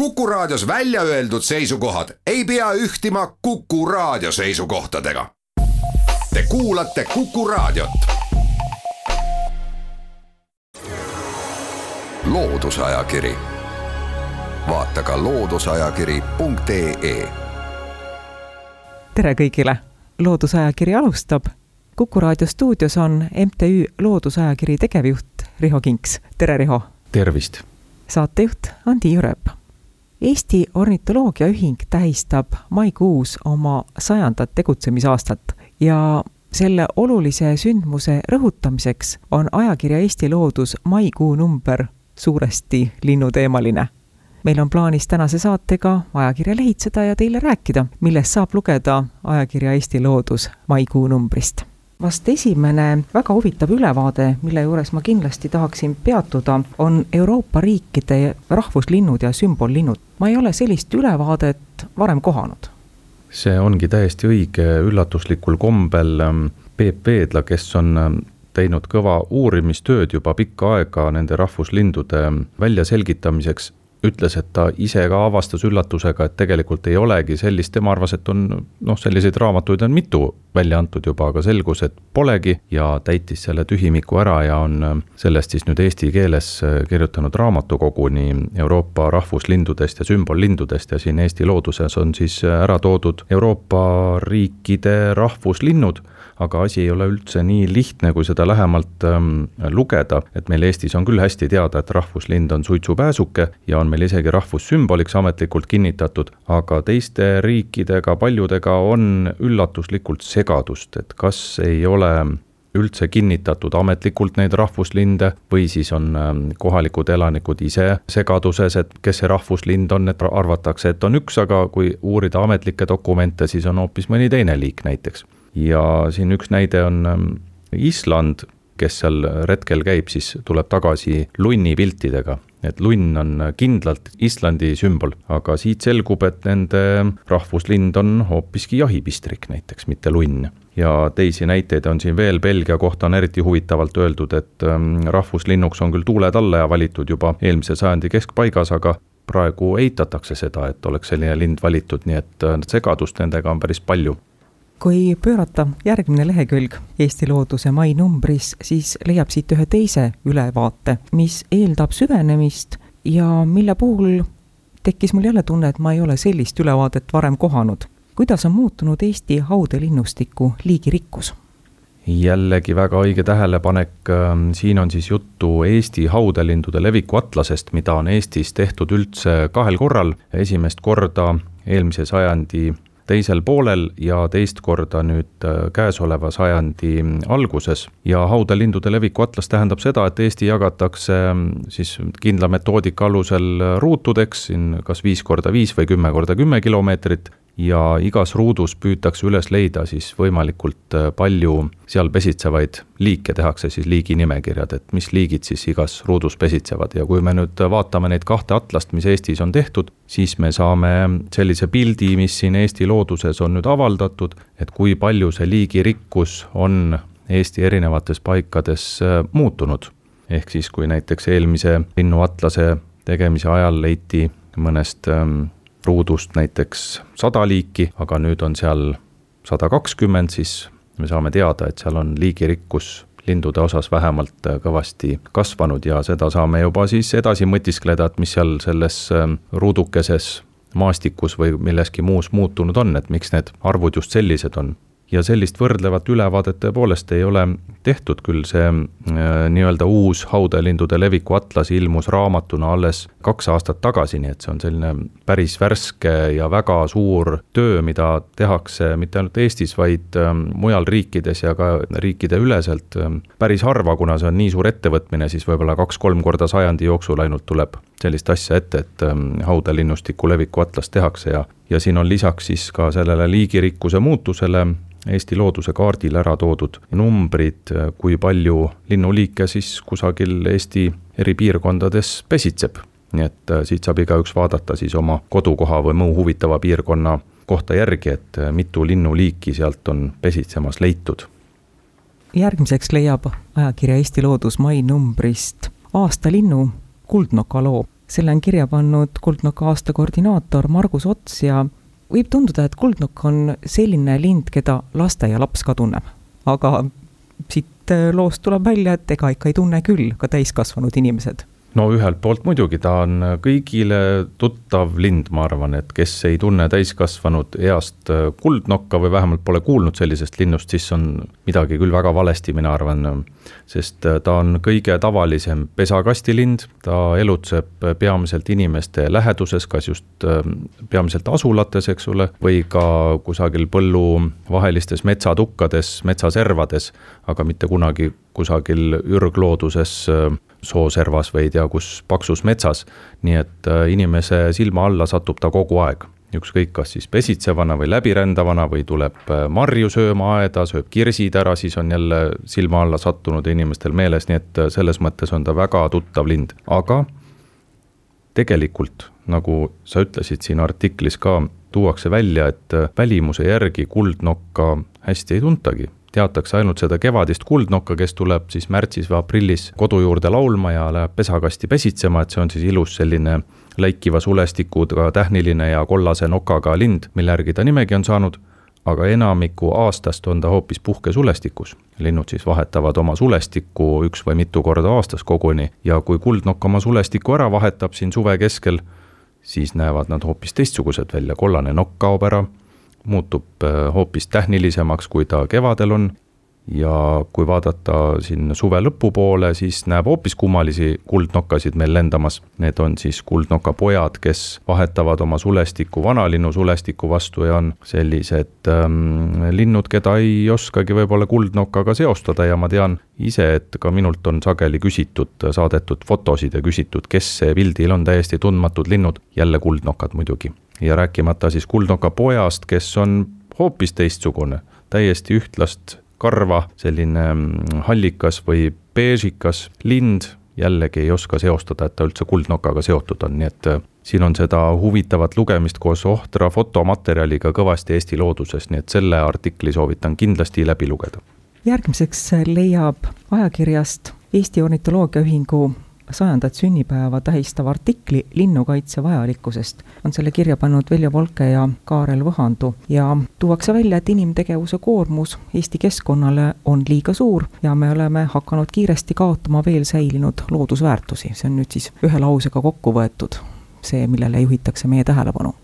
Kuku Raadios välja öeldud seisukohad ei pea ühtima Kuku Raadio seisukohtadega. Te kuulate Kuku Raadiot. loodusajakiri, vaata ka looduseajakiri.ee. tere kõigile, Loodusajakiri alustab. kuku raadio stuudios on MTÜ Loodusajakiri tegevjuht Riho Kinks, tere Riho. tervist. saatejuht on Tiiu Rööp Eesti Ornitoloogiaühing tähistab maikuus oma sajandat tegutsemisaastat ja selle olulise sündmuse rõhutamiseks on ajakirja Eesti Loodus maikuu number suuresti linnuteemaline. meil on plaanis tänase saatega ajakirja lehitseda ja teile rääkida, millest saab lugeda ajakirja Eesti Loodus maikuu numbrist vast esimene väga huvitav ülevaade, mille juures ma kindlasti tahaksin peatuda, on Euroopa riikide rahvuslinnud ja sümbollinnud. ma ei ole sellist ülevaadet varem kohanud. see ongi täiesti õige, üllatuslikul kombel ähm, Peep Veedla, kes on ähm, teinud kõva uurimistööd juba pikka aega nende rahvuslindude väljaselgitamiseks ütles, et ta ise ka avastas üllatusega, et tegelikult ei olegi sellist, tema arvas, et on noh, selliseid raamatuid on mitu välja antud juba, aga selgus, et polegi ja täitis selle tühimiku ära ja on äh, sellest siis nüüd eesti keeles äh, kirjutanud raamatukoguni Euroopa rahvuslindudest ja sümbollindudest ja siin Eesti looduses on siis äh, ära toodud Euroopa riikide rahvuslinnud aga asi ei ole üldse nii lihtne, kui seda lähemalt ähm, lugeda, et meil Eestis on küll hästi teada, et rahvuslind on suitsupääsuke ja on meil isegi rahvussümboliks ametlikult kinnitatud, aga teiste riikidega, paljudega on üllatuslikult segadust, et kas ei ole üldse kinnitatud ametlikult neid rahvuslinde või siis on ähm, kohalikud elanikud ise segaduses, et kes see rahvuslind on, et arvatakse, et on üks, aga kui uurida ametlikke dokumente, siis on hoopis mõni teine liik näiteks. Ja siin üks näide on ähm, Island, kes seal retkel käib, siis tuleb tagasi lunnipiltidega et lunn on kindlalt Islandi sümbol, aga siit selgub, et nende rahvuslind on hoopiski jahipistrik näiteks, mitte lunn. ja teisi näiteid on siin veel, Belgia kohta on eriti huvitavalt öeldud, et ähm, rahvuslinnuks on küll tuuletallaja valitud juba eelmise sajandi keskpaigas, aga praegu eitatakse seda, et oleks selline lind valitud, nii et äh, segadust nendega on päris palju kui pöörata järgmine lehekülg Eesti Looduse mai numbris, siis leiab siit ühe teise ülevaate, mis eeldab süvenemist ja mille puhul tekkis mul jälle tunne, et ma ei ole sellist ülevaadet varem kohanud. kuidas on muutunud Eesti haudelinnustiku liigirikkus? jällegi väga õige tähelepanek, ähm, siin on siis juttu Eesti haudelindude leviku atlasest, mida on Eestis tehtud üldse kahel korral, esimest korda eelmise sajandi teisel poolel ja teist korda nüüd äh, käesoleva sajandi alguses. ja haudelindude leviku atlas tähendab seda, et Eesti jagatakse mm, siis kindla metoodika alusel ruutudeks, siin kas viis korda viis või kümme korda kümme kilomeetrit ja igas ruudus püütakse üles leida siis võimalikult äh, palju seal pesitsevaid liike, tehakse siis liiginimekirjad, et mis liigid siis igas ruudus pesitsevad ja kui me nüüd vaatame neid kahte atlast, mis Eestis on tehtud, siis me saame sellise pildi, mis siin Eesti looduses on nüüd avaldatud, et kui palju see liigirikkus on Eesti erinevates paikades äh, muutunud. ehk siis, kui näiteks eelmise linnuatlase tegemise ajal leiti mõnest ähm, ruudust näiteks sada liiki, aga nüüd on seal sada kakskümmend, siis me saame teada, et seal on liigirikkus lindude osas vähemalt kõvasti kasvanud ja seda saame juba siis edasi mõtiskleda, et mis seal selles ähm, ruudukeses maastikus või milleski muus muutunud on, et miks need arvud just sellised on ja sellist võrdlevat ülevaadet tõepoolest ei ole tehtud, küll. See äh, nii-öelda uus haudelindude leviku atlas ilmus raamatuna alles kaks aastat tagasi, nii et see on selline päris värske ja väga suur töö, mida tehakse mitte ainult Eestis, vaid äh, mujal riikides ja ka riikideüleselt äh, päris harva, kuna see on nii suur ettevõtmine, siis võib-olla kaks-kolm korda sajandi jooksul ainult tuleb sellist asja ette, et haudelinnustiku leviku atlas tehakse ja ja siin on lisaks siis ka sellele liigirikkuse muutusele Eesti looduse kaardil ära toodud numbrid, kui palju linnuliike siis kusagil Eesti eri piirkondades pesitseb. nii et äh, siit saab igaüks vaadata siis oma kodukoha või muu huvitava piirkonna kohta järgi, et äh, mitu linnuliiki sealt on pesitsemas leitud. järgmiseks leiab ajakirja Eesti Loodus mai numbrist aastalinnu kuldnoka loo selle on kirja pannud Kuldnoka aasta koordinaator Margus Ots ja võib tunduda, et kuldnukk on selline lind, keda lasteaialaps ka tunneb. aga siit loost tuleb välja, et ega ikka ei tunne küll ka täiskasvanud inimesed no ühelt poolt muidugi, ta on kõigile tuttav lind, ma arvan, et kes ei tunne täiskasvanud east kuldnokka või vähemalt pole kuulnud sellisest linnust, siis on midagi küll väga valesti, mina arvan. sest ta on kõige tavalisem pesakastilind, ta elutseb peamiselt inimeste läheduses, kas just peamiselt asulates, eks ole, või ka kusagil põlluvahelistes metsatukkades, metsaservades, aga mitte kunagi kusagil ürglooduses sooservas või ei tea kus paksus metsas. nii et äh, inimese silma alla satub ta kogu aeg. Ükskõik, kas siis pesitsevana või läbirändavana või tuleb äh, marju sööma aeda, sööb kirsid ära, siis on jälle silma alla sattunud inimestel meeles, nii et äh, selles mõttes on ta väga tuttav lind, aga tegelikult, nagu sa ütlesid siin artiklis ka, tuuakse välja, et välimuse järgi kuldnokka hästi ei tuntagi teatakse ainult seda kevadist kuldnokka, kes tuleb siis märtsis või aprillis kodu juurde laulma ja läheb pesakasti pesitsema, et see on siis ilus selline läikiva sulestikuga tähniline ja kollase nokaga lind, mille järgi ta nimegi on saanud, aga enamiku aastast on ta hoopis puhkesulestikus. linnud siis vahetavad oma sulestikku üks või mitu korda aastas koguni ja kui kuldnokk oma sulestiku ära vahetab siin suve keskel, siis näevad nad hoopis teistsugused välja, kollane nokk kaob ära muutub äh, hoopis tähnilisemaks, kui ta kevadel on. Ja kui vaadata siin suve lõpupoole, siis näeb hoopis kummalisi kuldnokkasid meil lendamas. Need on siis kuldnoka pojad, kes vahetavad oma sulestiku vanalinnu sulestiku vastu ja on sellised ähm, linnud, keda ei oskagi võib-olla kuldnokaga seostada. Ja ma tean ise, et ka minult on sageli küsitud, saadetud fotosid ja küsitud, kes see pildil on, täiesti tundmatud linnud, jälle kuldnokad muidugi ja rääkimata siis kuldnoka pojast, kes on hoopis teistsugune, täiesti ühtlast karva, selline mm, hallikas või beežikas lind, jällegi ei oska seostada, et ta üldse kuldnokaga seotud on, nii et äh, siin on seda huvitavat lugemist koos ohtra fotomaterjaliga kõvasti Eesti loodusest, nii et selle artikli soovitan kindlasti läbi lugeda. järgmiseks leiab ajakirjast Eesti Ornitoloogiaühingu sajandat sünnipäeva tähistava artikli linnukaitse vajalikkusest on selle kirja pannud Veljo Volke ja Kaarel Võhandu. Ja tuuakse välja, et inimtegevuse koormus Eesti keskkonnale on liiga suur ja me oleme hakanud kiiresti kaotama veel säilinud loodusväärtusi, see on nüüd siis ühe lausega kokku võetud, see, millele juhitakse meie tähelepanu.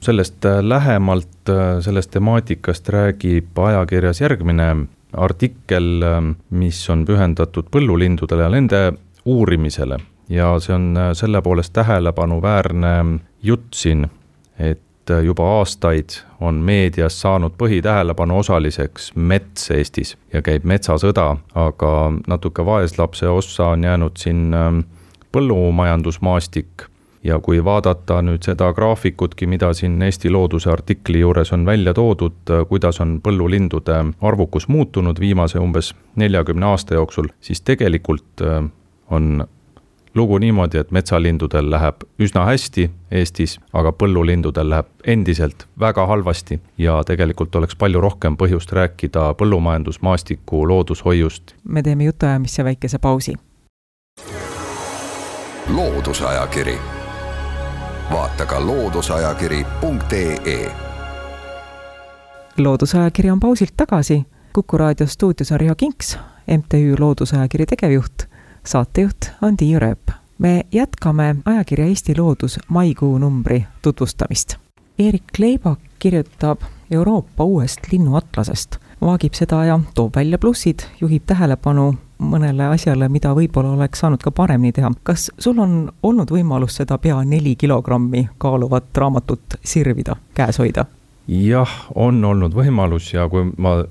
Sellest äh, lähemalt, äh, sellest temaatikast räägib ajakirjas järgmine artikkel, äh, mis on pühendatud põllulindudele ja nende uurimisele. Ja see on äh, selle poolest tähelepanuväärne jutt siin, et äh, juba aastaid on meedias saanud põhitähelepanu osaliseks mets Eestis ja käib metsasõda, aga natuke vaeslapse ossa on jäänud siin ähm, põllumajandusmaastik. Ja kui vaadata nüüd seda graafikutki, mida siin Eesti Looduse artikli juures on välja toodud, äh, kuidas on põllulindude arvukus muutunud viimase umbes neljakümne aasta jooksul, siis tegelikult on lugu niimoodi, et metsalindudel läheb üsna hästi Eestis, aga põllulindudel läheb endiselt väga halvasti ja tegelikult oleks palju rohkem põhjust rääkida põllumajandusmaastiku loodushoiust. me teeme jutuajamisse väikese pausi. loodusajakiri, vaata ka looduseajakiri.ee. loodusajakiri on pausilt tagasi, Kuku raadio stuudios on Riho Kinks, MTÜ Loodusajakiri tegevjuht saatejuht on Tiiu Rööp. me jätkame ajakirja Eesti Loodus maikuu numbri tutvustamist. Erik Leibak kirjutab Euroopa uuest linnuatlasest, vaagib seda ja toob välja plussid, juhib tähelepanu mõnele asjale, mida võib-olla oleks saanud ka paremini teha. kas sul on olnud võimalus seda pea neli kilogrammi kaaluvat raamatut sirvida, käes hoida? jah, on olnud võimalus ja kui ma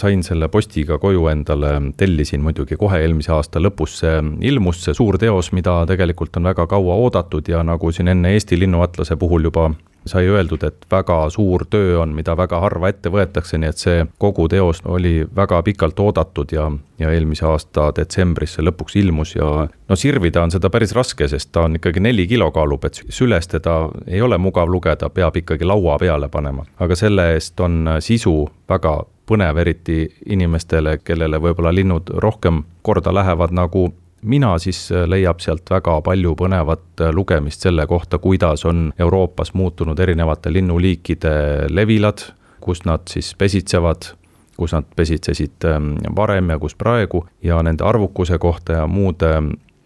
sain selle postiga koju endale, tellisin muidugi kohe eelmise aasta lõpus, see ilmus, see suur teos, mida tegelikult on väga kaua oodatud ja nagu siin enne Eesti linnuatlase puhul juba sai öeldud, et väga suur töö on, mida väga harva ette võetakse, nii et see kogu teos oli väga pikalt oodatud ja, ja eelmise aasta detsembris see lõpuks ilmus ja no sirvida on seda päris raske, sest ta on ikkagi neli kilo kaalub, et süles teda ei ole mugav lugeda, peab ikkagi laua peale panema. aga selle eest on sisu väga põnev, eriti inimestele, kellele võib-olla linnud rohkem korda lähevad, nagu mina, siis leiab sealt väga palju põnevat lugemist selle kohta, kuidas on Euroopas muutunud erinevate linnuliikide levilad, kus nad siis pesitsevad kus nad pesitsesid ähm, varem ja kus praegu ja nende arvukuse kohta ja muude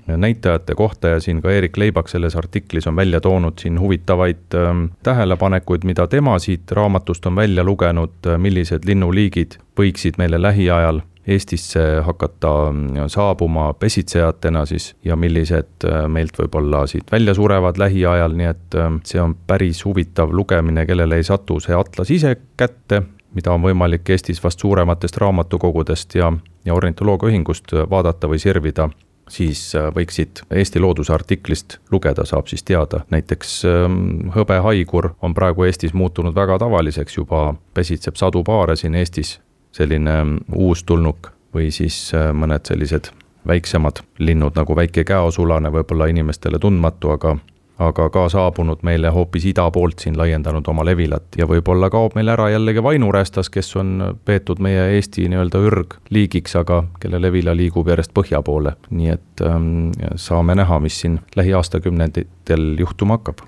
näitajate kohta ja siin ka Erik Leibak selles artiklis on välja toonud siin huvitavaid äh, tähelepanekuid, mida tema siit raamatust on välja lugenud, äh, millised linnuliigid võiksid meile lähiajal Eestisse hakata äh, saabuma pesitsejatena siis ja millised äh, meilt võib-olla siit välja surevad lähiajal, nii et äh, see on päris huvitav lugemine, kellele ei satu see atlas ise kätte, mida on võimalik Eestis vast suurematest raamatukogudest ja, ja ornitoloogiaühingust vaadata või sirvida siis äh, võiksid Eesti Looduse artiklist lugeda, saab siis teada, näiteks ähm, hõbehaigur on praegu Eestis muutunud väga tavaliseks, juba pesitseb sadu paare siin Eestis, selline ähm, uustulnuk või siis äh, mõned sellised väiksemad linnud nagu väike käosulane, võib-olla inimestele tundmatu, aga aga ka saabunud meile hoopis ida poolt siin laiendanud oma levilat. Ja võib-olla kaob meil ära jällegi vainurästas, kes on peetud meie Eesti nii-öelda ürgliigiks, aga kelle levila liigub järjest põhja poole, nii et ähm, saame näha, mis siin lähiaastakümnenditel juhtuma hakkab.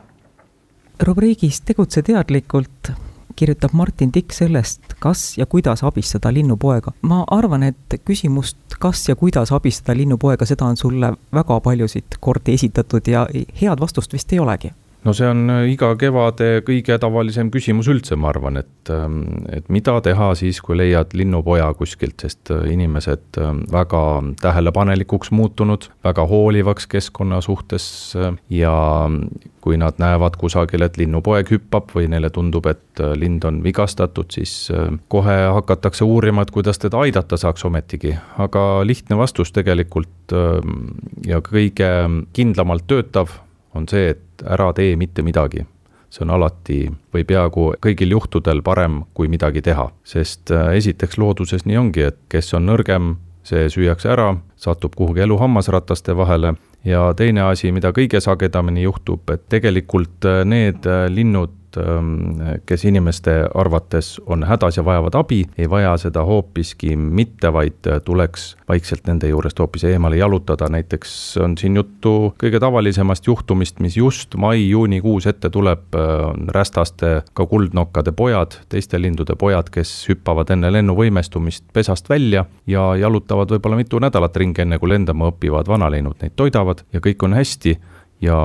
rubriigis Tegutse teadlikult kirjutab Martin Tikk sellest, kas ja kuidas abistada linnupoega. ma arvan, et küsimust, kas ja kuidas abistada linnupoega, seda on sulle väga paljusid kordi esitatud ja head vastust vist ei olegi no see on äh, iga kevade kõige tavalisem küsimus üldse, ma arvan, et, ähm, et mida teha siis, kui leiad linnupoja kuskilt, sest äh, inimesed ähm, väga tähelepanelikuks muutunud, väga hoolivaks keskkonna suhtes äh, ja kui nad näevad kusagil, et linnupoeg hüppab või neile tundub, et lind on vigastatud, siis kohe hakatakse uurima, et kuidas teda aidata saaks ometigi. aga lihtne vastus tegelikult ähm, ja kõige kindlamalt töötav on see, et ära tee mitte midagi. see on alati või peaaegu kõigil juhtudel parem, kui midagi teha, sest äh, esiteks looduses nii ongi, et kes on nõrgem, see süüakse ära, satub kuhugi elu hammasrataste vahele ja teine asi, mida kõige sagedamini juhtub, et tegelikult äh, need äh, linnud, Ähm, kes inimeste arvates on hädas ja vajavad abi, ei vaja seda hoopiski mitte, vaid tuleks vaikselt nende juurest hoopis eemale jalutada, näiteks on siin juttu kõige tavalisemast juhtumist, mis just mai-juunikuus ette tuleb, on rästaste, ka kuldnokkade pojad, teiste lindude pojad, kes hüppavad enne lennuvõimestumist pesast välja ja jalutavad võib-olla mitu nädalat ringi, enne kui lendama õpivad, vanalinnud neid toidavad ja kõik on hästi ja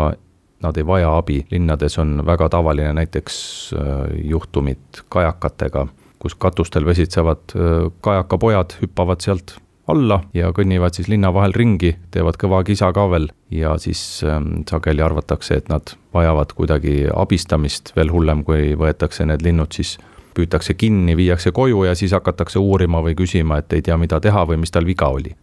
nad ei vaja abi, linnades on väga tavaline näiteks äh, juhtumid kajakatega, kus katustel vesitsevad äh, kajakapojad, hüppavad sealt alla ja kõnnivad siis linna vahel ringi, teevad kõva kisa ka veel. Ja siis ähm, sageli arvatakse, et nad vajavad kuidagi abistamist, veel hullem, kui võetakse need linnud siis püütakse kinni, viiakse koju ja siis hakatakse uurima või küsima, et ei tea, mida teha või mis tal viga oli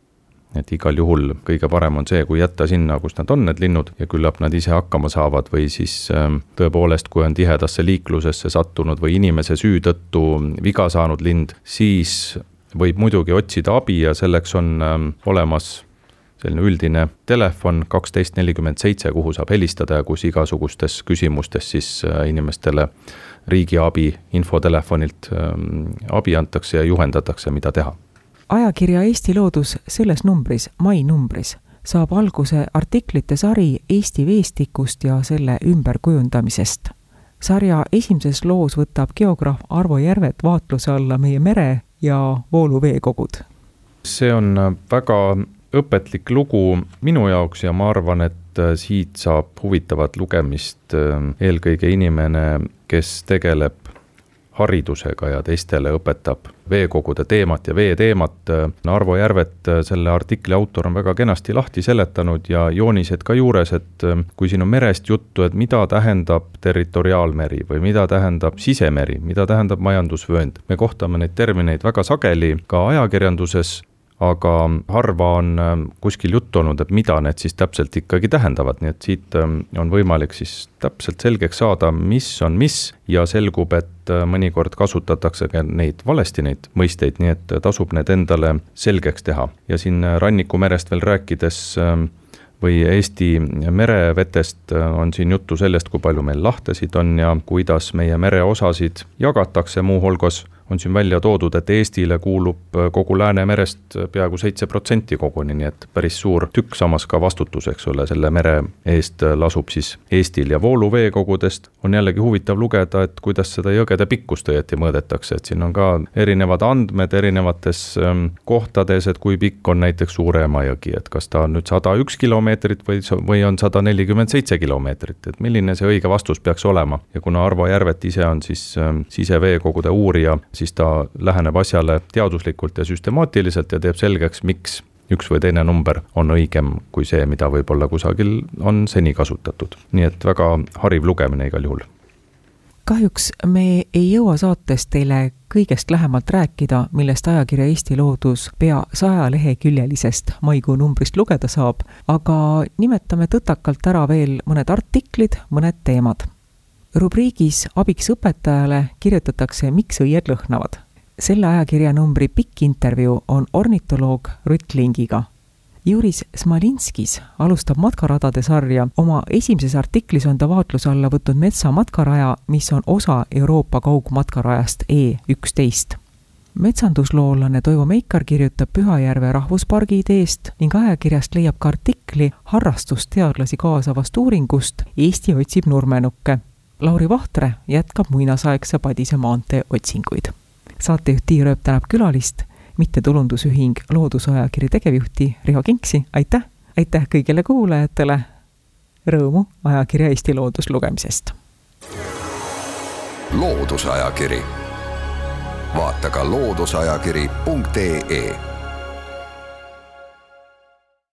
et igal juhul kõige parem on see, kui jätta sinna, kus nad on, need linnud, ja küllap nad ise hakkama saavad või siis ähm, tõepoolest, kui on tihedasse liiklusesse sattunud või inimese süü tõttu viga saanud lind, siis võib muidugi otsida abi ja selleks on ähm, olemas selline üldine telefon kaksteist nelikümmend seitse, kuhu saab helistada ja kus igasugustes küsimustes siis äh, inimestele riigiabi infotelefonilt ähm, abi antakse ja juhendatakse, mida teha ajakirja Eesti Loodus selles numbris, mai numbris, saab alguse artiklite sari Eesti veestikust ja selle ümberkujundamisest. sarja esimeses loos võtab geograaf Arvo Järvet vaatluse alla meie mere ja vooluveekogud. see on väga õpetlik lugu minu jaoks ja ma arvan, et siit saab huvitavat lugemist eelkõige inimene, kes tegeleb haridusega ja teistele õpetab veekogude teemat ja veeteemat. Arvo Järvet, selle artikli autor, on väga kenasti lahti seletanud ja joonised ka juures, et kui siin on merest juttu, et mida tähendab territoriaalmeri või mida tähendab sisemeri, mida tähendab majandusvöönd. me kohtame neid termineid väga sageli ka ajakirjanduses aga harva on ähm, kuskil juttu olnud, et mida need siis täpselt ikkagi tähendavad, nii et siit ähm, on võimalik siis täpselt selgeks saada, mis on mis ja selgub, et äh, mõnikord kasutatakse ka neid valesti, neid mõisteid, nii et tasub need endale selgeks teha. ja siin rannikumerest veel rääkides ähm, või Eesti merevetest äh, on siin juttu sellest, kui palju meil lahtesid on ja kuidas meie mereosasid jagatakse, muuhulgas on siin välja toodud, et Eestile kuulub kogu Läänemerest peaaegu seitse protsenti koguni, nii et päris suur tükk, samas ka vastutus, eks ole, selle mere eest lasub siis Eestil ja vooluveekogudest on jällegi huvitav lugeda, et kuidas seda jõgede pikkust õieti mõõdetakse, et siin on ka erinevad andmed erinevates ähm, kohtades, et kui pikk on näiteks Suurema jõgi, et kas ta on nüüd sada üks kilomeetrit või, või on sada nelikümmend seitse kilomeetrit, et milline see õige vastus peaks olema. ja kuna Arvo Järvet ise on siis ähm, siseveekogude uurija, siis ta läheneb asjale teaduslikult ja süstemaatiliselt ja teeb selgeks, miks üks või teine number on õigem kui see, mida võib-olla kusagil on seni kasutatud. nii et väga hariv lugemine igal juhul. kahjuks me ei jõua saates teile kõigest lähemalt rääkida, millest ajakirja Eesti Loodus pea saja leheküljelisest maikuu numbrist lugeda saab, aga nimetame tõtakalt ära veel mõned artiklid, mõned teemad. Rubriigis Abiks õpetajale kirjutatakse Miks õied lõhnavad selle ajakirjanumbri pikk intervjuu on ornitoloog Rutt Lingiga. Juris Smalinskis alustab matkaradade sarja, oma esimeses artiklis on ta vaatluse alla võtnud metsamatkaraja, mis on osa Euroopa kaugmatkarajast E üksteist metsandusloolane Toivo Meikar kirjutab Pühajärve rahvuspargi ideest ning ajakirjast leiab ka artikli harrastusteadlasi kaasavast uuringust Eesti otsib nurmenukke. Lauri Vahtre jätkab muinasaegse Padise maantee otsinguid. Saatejuht Tiia Rööp tänab külalist, mittetulundusühing Loodusajakiri tegevjuhti Riho Kinksi, aitäh! aitäh kõigile kuulajatele, rõõmu ajakirja Eesti Loodus lugemisest! loodusajakiri, vaata ka looduseajakiri.ee